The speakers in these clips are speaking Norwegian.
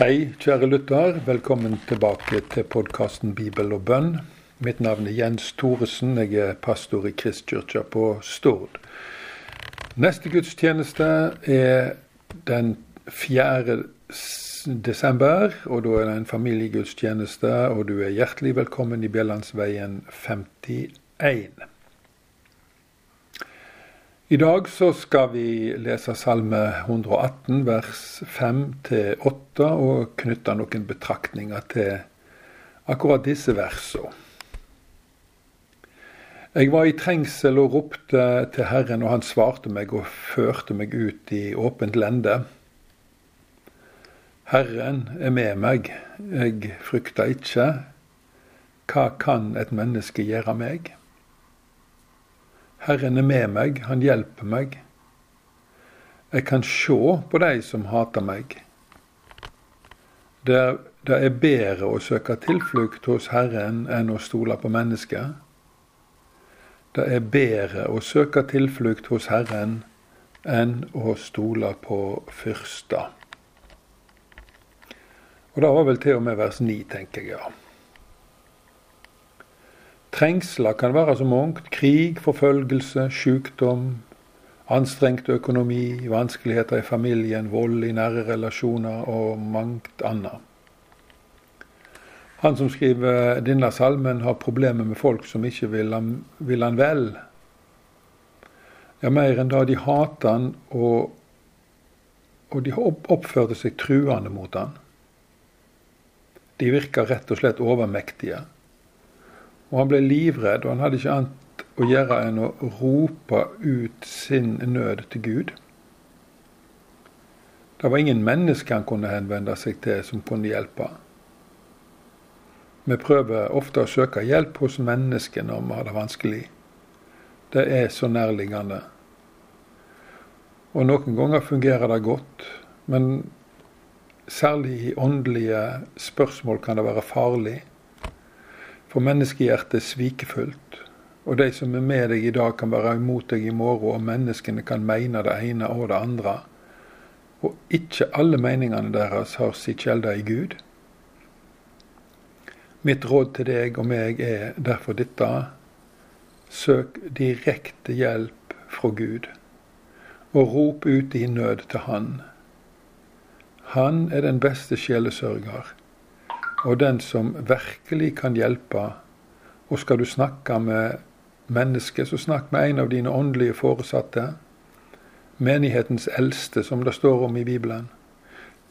Hei, kjære lytter. Velkommen tilbake til podkasten Bibel og bønn. Mitt navn er Jens Thoresen. Jeg er pastor i Kristkirka på Stord. Neste gudstjeneste er den 4. desember, og da er det en familiegudstjeneste, og du er hjertelig velkommen i Bjellandsveien 51. I dag så skal vi lese Salme 118 vers 5-8 og knytte noen betraktninger til akkurat disse versene. Jeg var i trengsel og ropte til Herren, og han svarte meg og førte meg ut i åpent lende. Herren er med meg, jeg frykter ikke. Hva kan et menneske gjøre meg? Herren er med meg, han hjelper meg. Jeg kan sjå på de som hater meg. Det det er bedre å søke tilflukt hos Herren enn å stole på mennesket. Det er bedre å søke tilflukt hos Herren enn å stole på fyrster. Og det var vel til og med vers 9, tenker jeg, ja. Trengsler kan være så mangt. Krig, forfølgelse, sykdom, anstrengt økonomi, vanskeligheter i familien, vold i nære relasjoner og mangt annet. Han som skriver denne salmen, har problemer med folk som ikke vil han, vil han vel. Ja, mer enn da de hater han, og, og de oppførte seg truende mot han. De virker rett og slett overmektige. Og han ble livredd, og han hadde ikke annet å gjøre enn å rope ut sin nød til Gud. Det var ingen mennesker han kunne henvende seg til som kunne hjelpe. Vi prøver ofte å søke hjelp hos mennesker når vi har det vanskelig. Det er så nærliggende. Og noen ganger fungerer det godt, men særlig i åndelige spørsmål kan det være farlig. For menneskehjertet er svikefullt. Og de som er med deg i dag, kan være imot deg i morgen, og menneskene kan mene det ene og det andre. Og ikke alle meningene deres har sitt kjelde i Gud. Mitt råd til deg og meg er derfor dette. Søk direkte hjelp fra Gud, og rop ut i nød til Han. Han er den beste sjelesørger og den som virkelig kan hjelpe. Og skal du snakke med mennesker, så snakk med en av dine åndelige foresatte. Menighetens eldste, som det står om i Bibelen.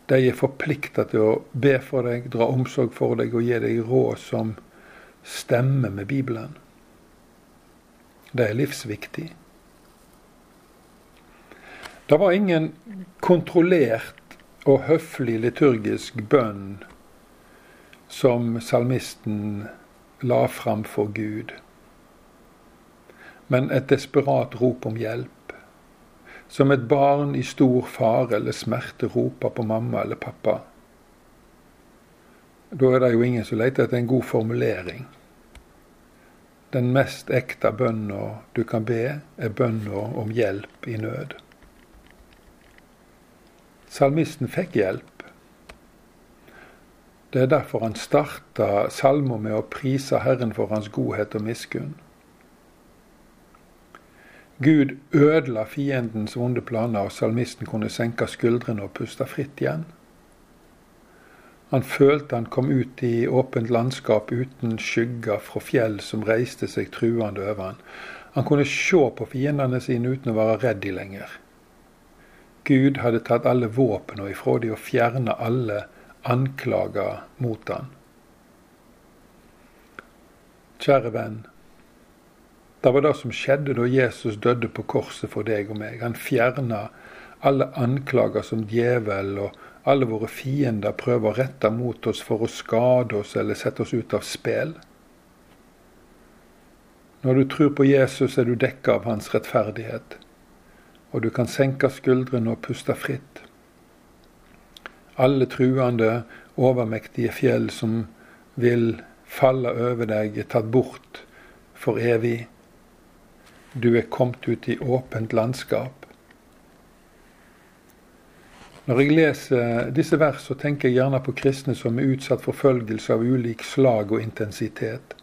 De er forplikta til å be for deg, dra omsorg for deg og gi deg råd som stemmer med Bibelen. Det er livsviktig. Det var ingen kontrollert og høflig liturgisk bønn som salmisten la fram for Gud, men et desperat rop om hjelp. Som et barn i stor fare eller smerte roper på mamma eller pappa. Da er det jo ingen som leter etter en god formulering. Den mest ekte bønna du kan be, er bønna om hjelp i nød. Salmisten fikk hjelp. Det er derfor han starta salma med å prise Herren for hans godhet og miskunn. Gud ødela fiendens vonde planer, og salmisten kunne senke skuldrene og puste fritt igjen. Han følte han kom ut i åpent landskap uten skygger fra fjell som reiste seg truende over han. Han kunne se på fiendene sine uten å være redd de lenger. Gud hadde tatt alle våpnene ifra de og fjerna alle anklager mot han. Kjære venn. Det var det som skjedde da Jesus døde på korset for deg og meg. Han fjerna alle anklager som djevel og alle våre fiender prøver å rette mot oss for å skade oss eller sette oss ut av spill. Når du tror på Jesus, er du dekka av hans rettferdighet, og du kan senke skuldrene og puste fritt alle truende, overmektige fjell som vil falle over deg, er tatt bort for evig. Du er kommet ut i åpent landskap. Når jeg leser disse vers, så tenker jeg gjerne på kristne som er utsatt for følgelse av ulik slag og intensitet.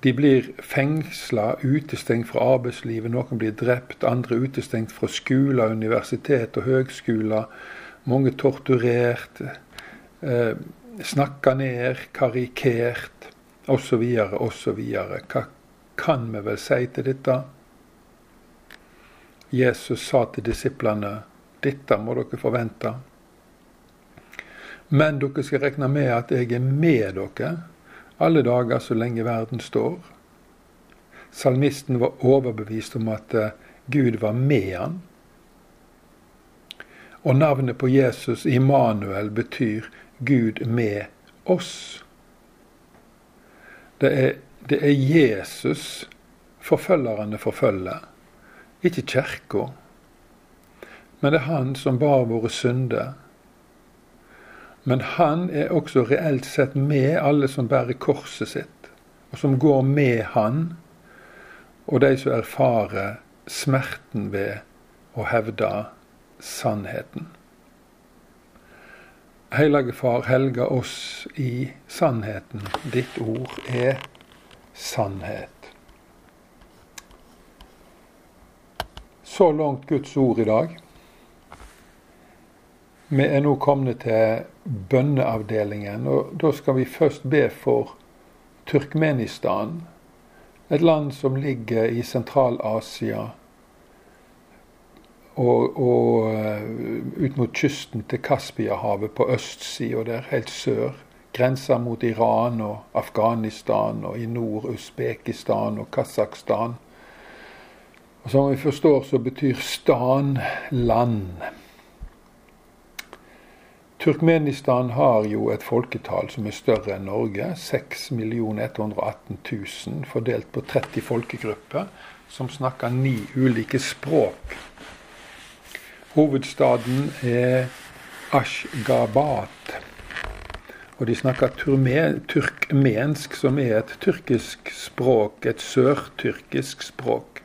De blir fengsla, utestengt fra arbeidslivet, noen blir drept, andre utestengt fra skoler, universitet og høgskoler. Mange torturert, eh, snakka ned, karikert, osv., osv. Hva kan vi vel si til dette? Jesus sa til disiplene dette må dere forvente. Men dere skal regne med at jeg er med dere alle dager så lenge verden står. Salmisten var overbevist om at eh, Gud var med han. Og navnet på Jesus, Immanuel, betyr Gud med oss. Det er, det er Jesus forfølgerne forfølger, ikke kirka. Men det er han som bar våre synder. Men han er også reelt sett med alle som bærer korset sitt, og som går med han, og de som erfarer smerten ved å hevde sannheten. Hellige Far, helge oss i sannheten. Ditt ord er sannhet. Så langt Guds ord i dag. Vi er nå kommet til bønneavdelingen, og da skal vi først be for Turkmenistan. Et land som ligger i Sentral-Asia og, og uh, ut mot kysten til Kaspiahavet på østsida der, helt sør. Grensa mot Iran og Afghanistan, og i nord Usbekistan og Kasakhstan. Og Som vi forstår, så betyr stan land. Turkmenistan har jo et folketall som er større enn Norge. 6 118 000 fordelt på 30 folkegrupper som snakker ni ulike språk. Hovedstaden er Ashgabat. Og de snakker turkmensk, som er et tyrkisk språk, et sørtyrkisk språk.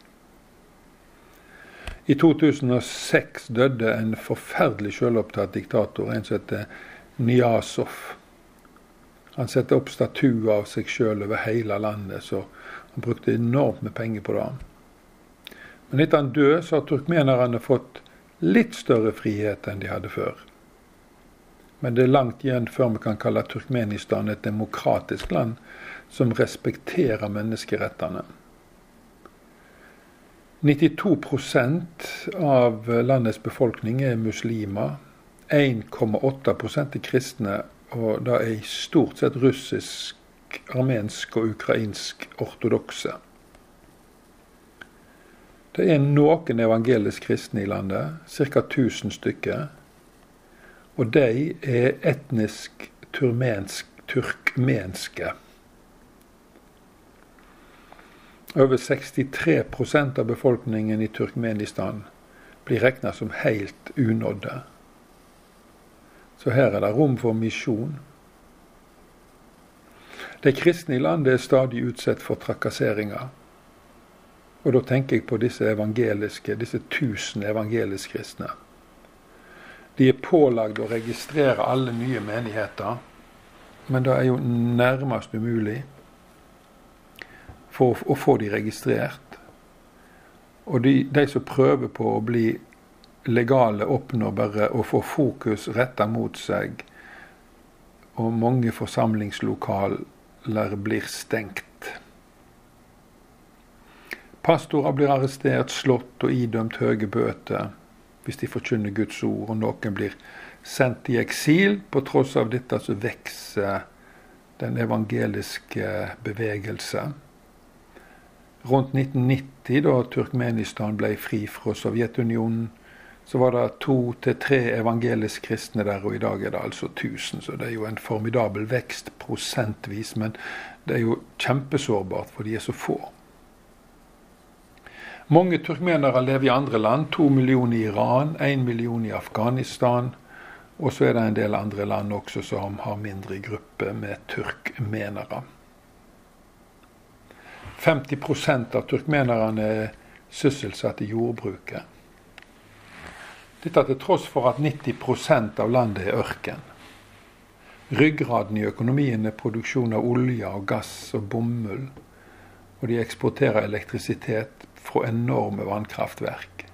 I 2006 døde en forferdelig selvopptatt diktator, en som heter Niasov. Han satte opp statuer av seg sjøl over hele landet, så han brukte enormt med penger på det. Men etter han døde, så har turkmenerne fått litt større frihet enn de hadde før. Men det er langt igjen før vi kan kalle Turkmenistan et demokratisk land som respekterer menneskerettene. 92% av landets befolkning er muslimer. 1,8% er kristne, og det er stort sett russisk, armensk og ukrainsk ortodokse. Det er noen evangelisk kristne i landet, ca. 1000 stykker. Og de er etnisk turmensk, turkmenske. Over 63% av befolkningen i Turkmenistan blir regna som helt unådde. Så her er det rom for misjon. De kristne i landet er stadig utsatt for trakasseringer. Og da tenker jeg på disse evangeliske, disse tusen evangelisk kristne. De er pålagd å registrere alle nye menigheter, men det er jo nærmest umulig for å få de registrert. Og de, de, som prøver på å bli legale, oppnår bare å få fokus retta mot seg. Og mange forsamlingslokaler blir stengt. Pastorer blir arrestert, slått og idømt høye bøter hvis de forkynner Guds ord, og noen blir sendt i eksil. På tross av dette så vokser den evangeliske bevegelse. Rundt 1990, da Turkmenistan ble fri fra Sovjetunionen, så var det to til tre evangelisk kristne der, og i dag er det altså 1000. Så det er jo en formidabel vekst prosentvis, men det er jo kjempesårbart, for de er så få. Mange turkmenere lever i andre land. To millioner i Iran, én million i Afghanistan. Og så er det en del andre land også som har mindre grupper med turkmenere. 50 av turkmenerne er sysselsatt i jordbruket. Dette til tross for at 90% av landet er ørken. Ryggraden i økonomien er produksjon av olje og gass og bomull, og de eksporterer elektrisitet fra enorme vannkraftverk.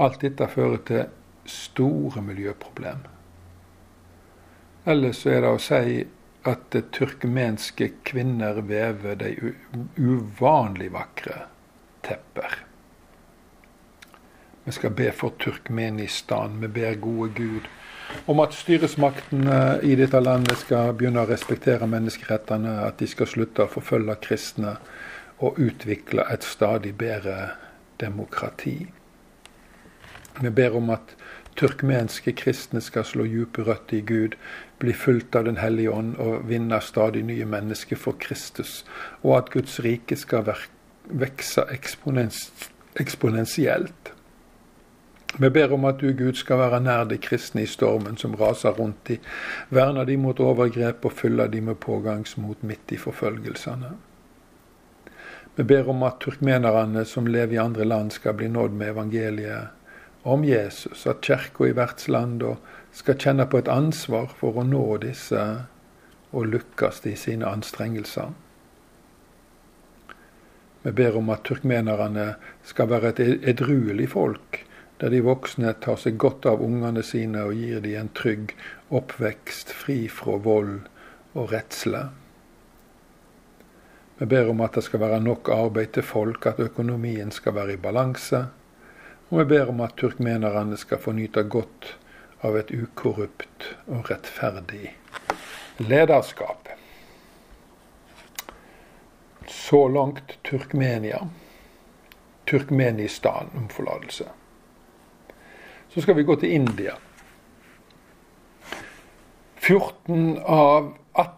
Alt dette fører til store miljøproblemer. Ellers er det å si at turkmenske kvinner vever de uvanlig vakre tepper. Vi skal be for Turkmenistan. Vi ber gode Gud om at styresmaktene i dette landet skal begynne å respektere menneskerettene, at de skal slutte å forfølge kristne og utvikle et stadig bedre demokrati. Vi ber om at turkmenske kristne skal slå dype røtter i Gud, bli fulgt av Den hellige ånd og vinne stadig nye mennesker for Kristus, og at Guds rike skal vokse eksponentielt. Vi ber om at du, Gud, skal være nær de kristne i stormen som raser rundt de, verne de mot overgrep og fylle de med pågangsmot midt i forfølgelsene. Vi ber om at turkmenerne som lever i andre land, skal bli nådd med evangeliet om Jesus, at kirka i vertslandet skal kjenne på et ansvar for å nå disse og lykkes i sine anstrengelser. Vi ber om at turkmenerne skal være et edruelig folk, der de voksne tar seg godt av ungene sine og gir dem en trygg oppvekst fri fra vold og redsle. Vi ber om at det skal være nok arbeid til folk, at økonomien skal være i balanse, og vi ber om at turkmenerne skal få nyte godt av et ukorrupt og rettferdig lederskap. Så langt Turkmenia. Turkmenistan om forlatelse. Så skal vi gå til India. 14 av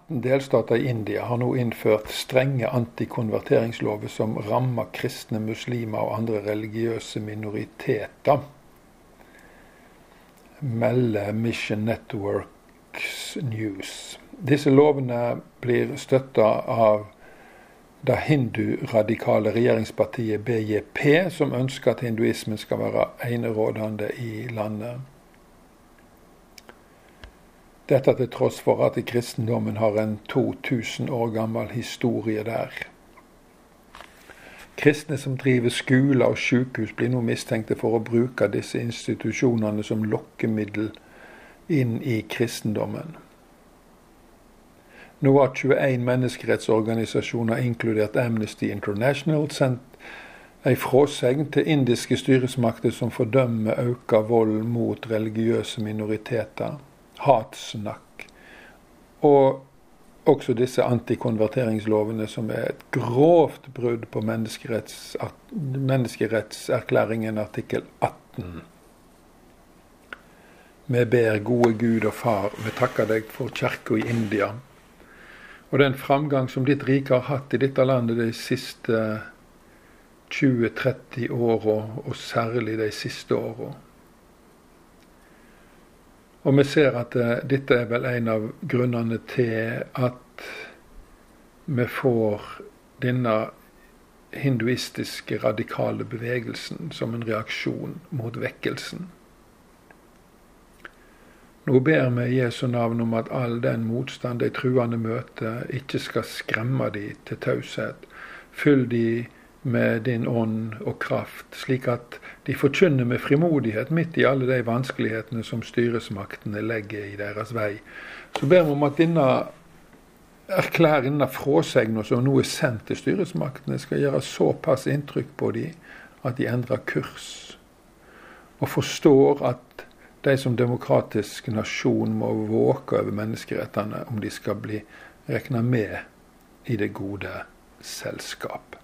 18 delstater i India har nå innført strenge antikonverteringslover som rammer kristne, muslimer og andre religiøse minoriteter, melder Mission Networks News. Disse lovene blir støtta av det hinduradikale regjeringspartiet BJP, som ønsker at hinduismen skal være enerådende i landet. Dette til tross for at kristendommen har en 2000 år gammel historie der. Kristne som driver skoler og sykehus, blir nå mistenkte for å bruke disse institusjonene som lokkemiddel inn i kristendommen. Nå har 21 menneskerettsorganisasjoner, inkludert Amnesty International, sendt ei fråsegn til indiske styresmakter som fordømmer økt vold mot religiøse minoriteter hatsnakk. Og også disse antikonverteringslovene, som er et grovt brudd på menneskeretts, menneskerettserklæringen artikkel 18. Vi ber gode Gud og Far, vi takker deg for kirka i India. Og den framgang som ditt rike har hatt i dette landet de siste 20-30 åra, og særlig de siste åra. Og vi ser at uh, dette er vel en av grunnene til at vi får denne hinduistiske radikale bevegelsen som en reaksjon mot vekkelsen. Nå ber vi Jesu navn om at all den motstand de truende møter, ikke skal skremme de til taushet. Fyll de med din ånd og kraft, slik at de forkynner med frimodighet midt i alle de vanskelighetene som styresmaktene legger i deres vei. Så ber vi om at denne erklæringen, denne fråsegna som nå er sendt til styresmaktene, skal gjøre såpass inntrykk på dem at de endrer kurs. Og forstår at de som demokratisk nasjon må våke over menneskerettene om de skal bli regna med i det gode selskap.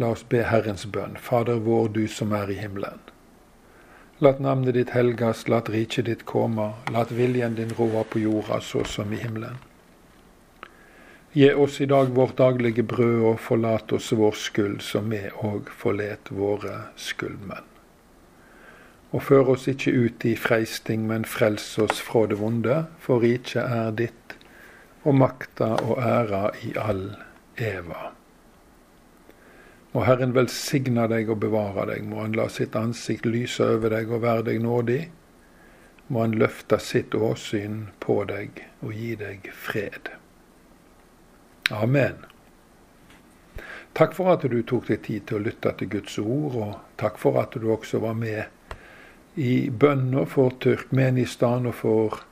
La oss be Herrens bønn. Fader vår, du som er i himmelen. Lat navnet ditt helgas, lat riket ditt komme, lat viljen din råde på jorda så som i himmelen. Gi oss i dag vårt daglige brød, og forlat oss vår skyld, som vi òg forlet våre skyldmenn. Og før oss ikke ut i freisting, men frels oss fra det vonde, for riket er ditt, og makta og æra i all eva. Må Herren velsigne deg og bevare deg. Må Han la sitt ansikt lyse over deg og være deg nådig. Må Han løfte sitt åsyn på deg og gi deg fred. Amen. Takk for at du tok deg tid til å lytte til Guds ord, og takk for at du også var med i bønner for Turkmenistan og for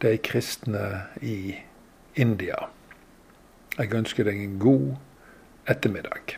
de kristne i India. Jeg ønsker deg en god ettermiddag.